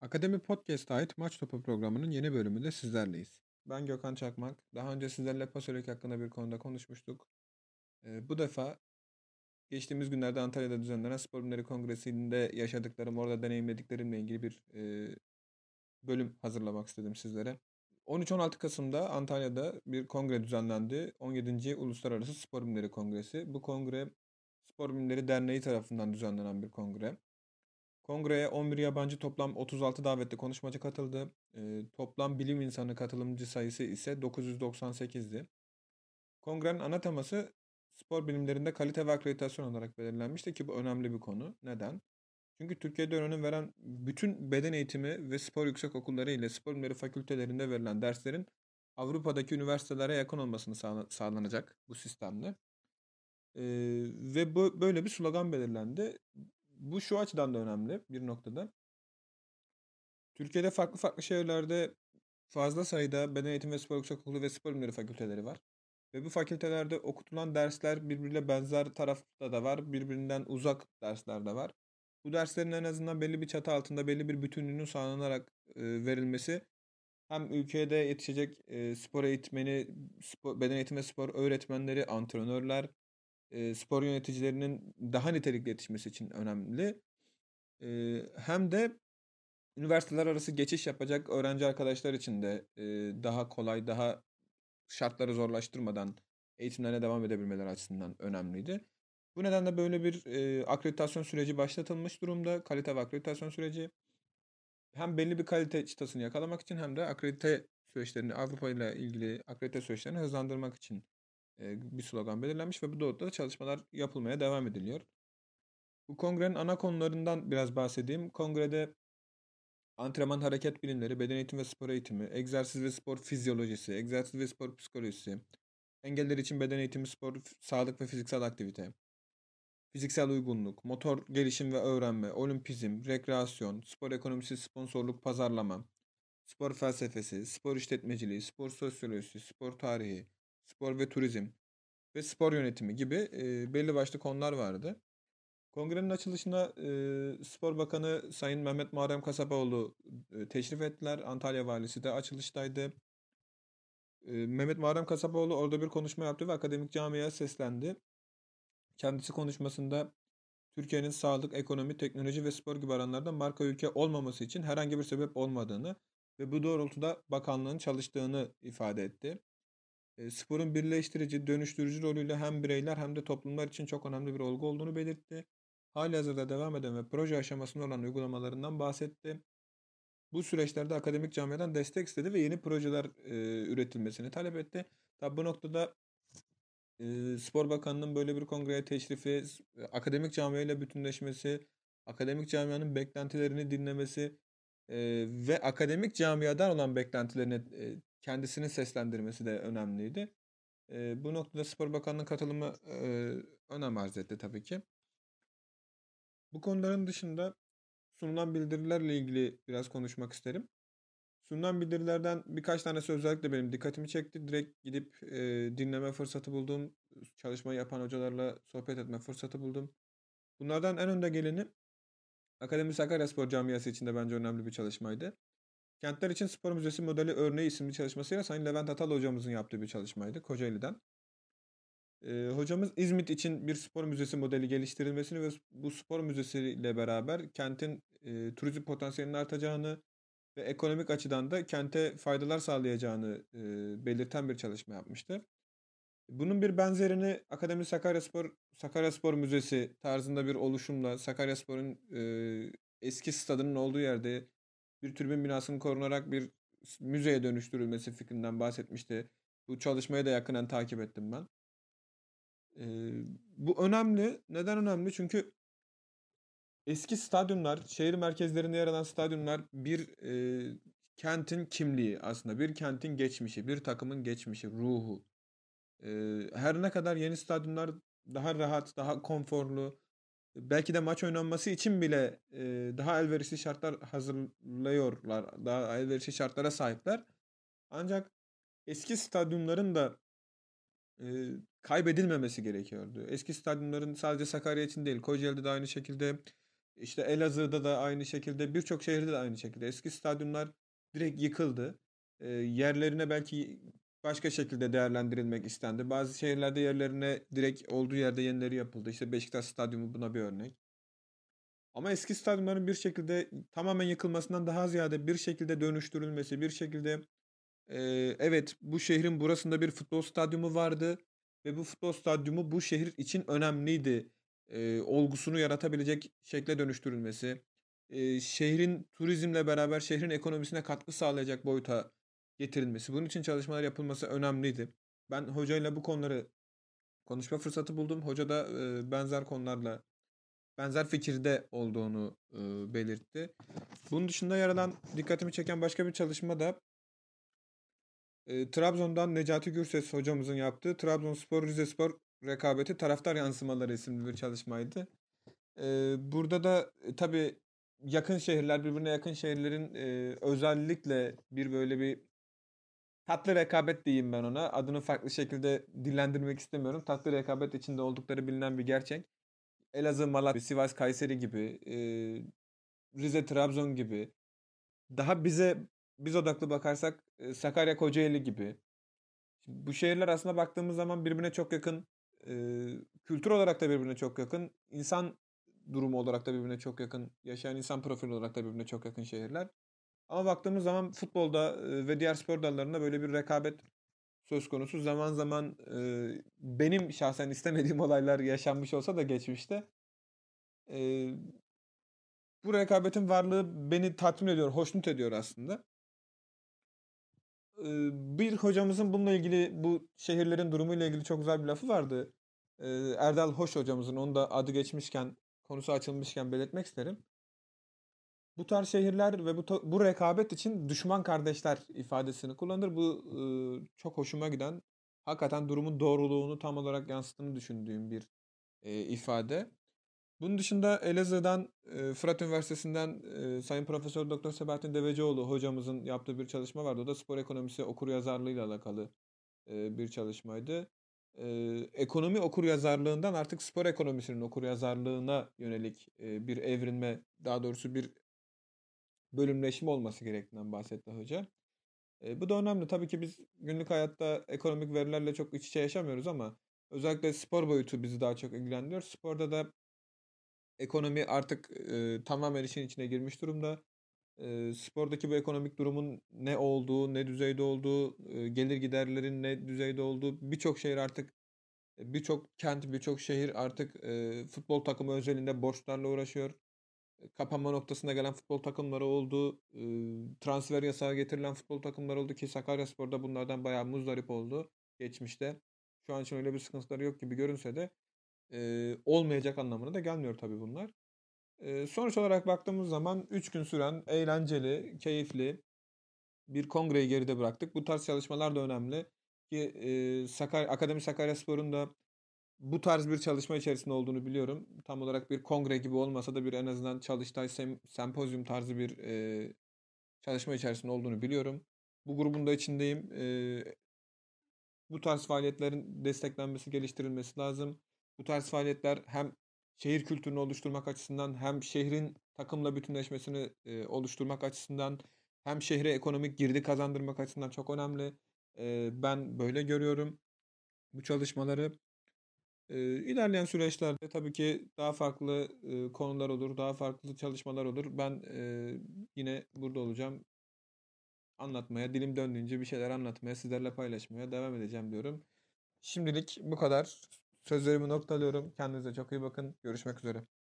Akademi Podcast'a ait Maç Topu programının yeni bölümünde sizlerleyiz. Ben Gökhan Çakmak. Daha önce sizlerle pasörlük hakkında bir konuda konuşmuştuk. Ee, bu defa geçtiğimiz günlerde Antalya'da düzenlenen Spor Bilimleri Kongresi'nde yaşadıklarım, orada deneyimlediklerimle ilgili bir e, bölüm hazırlamak istedim sizlere. 13-16 Kasım'da Antalya'da bir kongre düzenlendi. 17. Uluslararası Spor Bilimleri Kongresi. Bu kongre Spor Bilimleri Derneği tarafından düzenlenen bir kongre. Kongreye 11 yabancı toplam 36 davetli konuşmacı katıldı. E, toplam bilim insanı katılımcı sayısı ise 998'di. Kongrenin ana teması spor bilimlerinde kalite ve akreditasyon olarak belirlenmişti ki bu önemli bir konu. Neden? Çünkü Türkiye'de önem veren bütün beden eğitimi ve spor yüksek okulları ile spor bilimleri fakültelerinde verilen derslerin Avrupa'daki üniversitelere yakın olmasını sağlanacak bu sistemle. Ee, ve bu böyle bir slogan belirlendi bu şu açıdan da önemli bir noktada. Türkiye'de farklı farklı şehirlerde fazla sayıda beden eğitimi ve spor yüksekokulu ve spor bilimleri fakülteleri var. Ve bu fakültelerde okutulan dersler birbiriyle benzer tarafta da var, birbirinden uzak dersler de var. Bu derslerin en azından belli bir çatı altında belli bir bütünlüğünün sağlanarak e, verilmesi hem ülkede yetişecek e, spor eğitmeni, spor, beden eğitimi spor öğretmenleri, antrenörler, e, spor yöneticilerinin daha nitelikli yetişmesi için önemli. E, hem de üniversiteler arası geçiş yapacak öğrenci arkadaşlar için de e, daha kolay, daha şartları zorlaştırmadan eğitimlerine devam edebilmeleri açısından önemliydi. Bu nedenle böyle bir e, akreditasyon süreci başlatılmış durumda. Kalite ve akreditasyon süreci hem belli bir kalite çıtasını yakalamak için hem de akredite süreçlerini Avrupa ile ilgili akredite süreçlerini hızlandırmak için bir slogan belirlenmiş ve bu doğrultuda çalışmalar yapılmaya devam ediliyor. Bu kongrenin ana konularından biraz bahsedeyim. Kongrede antrenman hareket bilimleri, beden eğitimi ve spor eğitimi, egzersiz ve spor fizyolojisi, egzersiz ve spor psikolojisi, engeller için beden eğitimi, spor, sağlık ve fiziksel aktivite, fiziksel uygunluk, motor gelişim ve öğrenme, olimpizm, rekreasyon, spor ekonomisi, sponsorluk, pazarlama, spor felsefesi, spor işletmeciliği, spor sosyolojisi, spor tarihi, spor ve turizm ve spor yönetimi gibi belli başlı konular vardı. Kongrenin açılışına e, Spor Bakanı Sayın Mehmet Muharrem Kasapoğlu teşrif ettiler. Antalya Valisi de açılıştaydı. Mehmet Muharrem Kasapoğlu orada bir konuşma yaptı ve akademik camiaya seslendi. Kendisi konuşmasında Türkiye'nin sağlık, ekonomi, teknoloji ve spor gibi alanlarda marka ülke olmaması için herhangi bir sebep olmadığını ve bu doğrultuda bakanlığın çalıştığını ifade etti sporun birleştirici, dönüştürücü rolüyle hem bireyler hem de toplumlar için çok önemli bir olgu olduğunu belirtti. Halihazırda devam eden ve proje aşamasında olan uygulamalarından bahsetti. Bu süreçlerde akademik camiadan destek istedi ve yeni projeler e, üretilmesini talep etti. Tabi bu noktada e, Spor Bakanı'nın böyle bir kongreye teşrifi, akademik camiayla bütünleşmesi, akademik camianın beklentilerini dinlemesi e, ve akademik camiadan olan beklentilerini e, kendisini seslendirmesi de önemliydi. E, bu noktada Spor Bakanlığı katılımı e, önem arz etti tabii ki. Bu konuların dışında sunulan bildirilerle ilgili biraz konuşmak isterim. Sunulan bildirilerden birkaç tanesi özellikle benim dikkatimi çekti. Direkt gidip e, dinleme fırsatı buldum. Çalışma yapan hocalarla sohbet etme fırsatı buldum. Bunlardan en önde geleni Akademi Sakarya Spor Camiası için de bence önemli bir çalışmaydı. Kentler için Spor Müzesi Modeli Örneği isimli çalışmasıyla Sayın Levent Atal hocamızın yaptığı bir çalışmaydı Kocaeli'den. Ee, hocamız İzmit için bir spor müzesi modeli geliştirilmesini ve bu spor müzesi ile beraber kentin e, turizm potansiyelinin artacağını ve ekonomik açıdan da kente faydalar sağlayacağını e, belirten bir çalışma yapmıştı. Bunun bir benzerini Akademi Sakaryaspor Sakaryaspor Müzesi tarzında bir oluşumla Sakaryaspor'un e, eski stadının olduğu yerde bir tribün binasının korunarak bir müzeye dönüştürülmesi fikrinden bahsetmişti. Bu çalışmayı da yakından takip ettim ben. Ee, bu önemli. Neden önemli? Çünkü eski stadyumlar, şehir merkezlerinde yer alan stadyumlar bir e, kentin kimliği aslında. Bir kentin geçmişi, bir takımın geçmişi, ruhu. E, her ne kadar yeni stadyumlar daha rahat, daha konforlu, belki de maç oynanması için bile e, daha elverişli şartlar hazırlıyorlar. Daha elverişli şartlara sahipler. Ancak eski stadyumların da e, kaybedilmemesi gerekiyordu. Eski stadyumların sadece Sakarya için değil, Kocaeli'de de aynı şekilde İşte Elazığ'da da aynı şekilde birçok şehirde de aynı şekilde. Eski stadyumlar direkt yıkıldı. Ee, yerlerine belki başka şekilde değerlendirilmek istendi. Bazı şehirlerde yerlerine direkt olduğu yerde yenileri yapıldı. İşte Beşiktaş Stadyumu buna bir örnek. Ama eski stadyumların bir şekilde tamamen yıkılmasından daha ziyade bir şekilde dönüştürülmesi, bir şekilde e, evet bu şehrin burasında bir futbol stadyumu vardı ve bu futbol stadyumu bu şehir için önemliydi e, olgusunu yaratabilecek şekle dönüştürülmesi, e, şehrin turizmle beraber şehrin ekonomisine katkı sağlayacak boyuta getirilmesi, bunun için çalışmalar yapılması önemliydi. Ben hocayla bu konuları konuşma fırsatı buldum. Hoca da benzer konularla benzer fikirde olduğunu belirtti. Bunun dışında yer dikkatimi çeken başka bir çalışma da Trabzon'dan Necati Gürses hocamızın yaptığı Trabzonspor Rizespor rekabeti taraftar yansımaları isimli bir çalışmaydı. Burada da e, tabii yakın şehirler birbirine yakın şehirlerin özellikle bir böyle bir tatlı rekabet diyeyim ben ona. Adını farklı şekilde dillendirmek istemiyorum. Tatlı rekabet içinde oldukları bilinen bir gerçek. Elazığ, Malatya, Sivas, Kayseri gibi, e, Rize, Trabzon gibi. Daha bize biz odaklı bakarsak e, Sakarya, Kocaeli gibi. Şimdi bu şehirler aslında baktığımız zaman birbirine çok yakın. E, kültür olarak da birbirine çok yakın. İnsan durumu olarak da birbirine çok yakın. Yaşayan insan profili olarak da birbirine çok yakın şehirler. Ama baktığımız zaman futbolda ve diğer spor dallarında böyle bir rekabet söz konusu. Zaman zaman e, benim şahsen istemediğim olaylar yaşanmış olsa da geçmişte e, bu rekabetin varlığı beni tatmin ediyor, hoşnut ediyor aslında. E, bir hocamızın bununla ilgili bu şehirlerin durumuyla ilgili çok güzel bir lafı vardı. E, Erdal Hoş hocamızın onu da adı geçmişken, konusu açılmışken belirtmek isterim. Bu tarz şehirler ve bu bu rekabet için düşman kardeşler ifadesini kullanır. Bu e, çok hoşuma giden, hakikaten durumun doğruluğunu tam olarak yansıttığını düşündüğüm bir e, ifade. Bunun dışında Elazığ'dan e, Fırat Üniversitesi'nden e, Sayın Profesör Doktor Sebahattin Devecioğlu hocamızın yaptığı bir çalışma vardı. O da spor ekonomisi okur yazarlığıyla alakalı e, bir çalışmaydı. E, ekonomi okur yazarlığından artık spor ekonomisinin okur yazarlığına yönelik e, bir evrilme, daha doğrusu bir bölümleşme olması gerektiğinden bahsetti hoca. E, bu da önemli. Tabii ki biz günlük hayatta ekonomik verilerle çok iç içe yaşamıyoruz ama özellikle spor boyutu bizi daha çok ilgilendiriyor. Sporda da ekonomi artık e, tamamen işin içine girmiş durumda. E, spordaki bu ekonomik durumun ne olduğu, ne düzeyde olduğu, e, gelir giderlerin ne düzeyde olduğu birçok şehir artık birçok kent, birçok şehir artık e, futbol takımı özelinde borçlarla uğraşıyor kapanma noktasına gelen futbol takımları oldu. transfer yasağı getirilen futbol takımları oldu ki Sakaryaspor'da bunlardan bayağı muzdarip oldu geçmişte. Şu an için öyle bir sıkıntıları yok gibi görünse de olmayacak anlamına da gelmiyor tabii bunlar. sonuç olarak baktığımız zaman 3 gün süren eğlenceli, keyifli bir kongreyi geride bıraktık. Bu tarz çalışmalar da önemli ki e, Sakar Akademi Sakaryaspor'un da bu tarz bir çalışma içerisinde olduğunu biliyorum. Tam olarak bir kongre gibi olmasa da bir en azından çalıştay sem sempozyum tarzı bir e, çalışma içerisinde olduğunu biliyorum. Bu grubun da içindeyim. E, bu tarz faaliyetlerin desteklenmesi, geliştirilmesi lazım. Bu tarz faaliyetler hem şehir kültürünü oluşturmak açısından hem şehrin takımla bütünleşmesini e, oluşturmak açısından hem şehre ekonomik girdi kazandırmak açısından çok önemli. E, ben böyle görüyorum bu çalışmaları. İlerleyen süreçlerde tabii ki daha farklı, konular olur, daha farklı çalışmalar olur. Ben, yine burada olacağım. Anlatmaya, dilim döndüğünce bir şeyler anlatmaya, sizlerle paylaşmaya devam edeceğim diyorum. Şimdilik bu kadar. Sözlerimi noktalıyorum. Kendinize çok iyi bakın. Görüşmek üzere.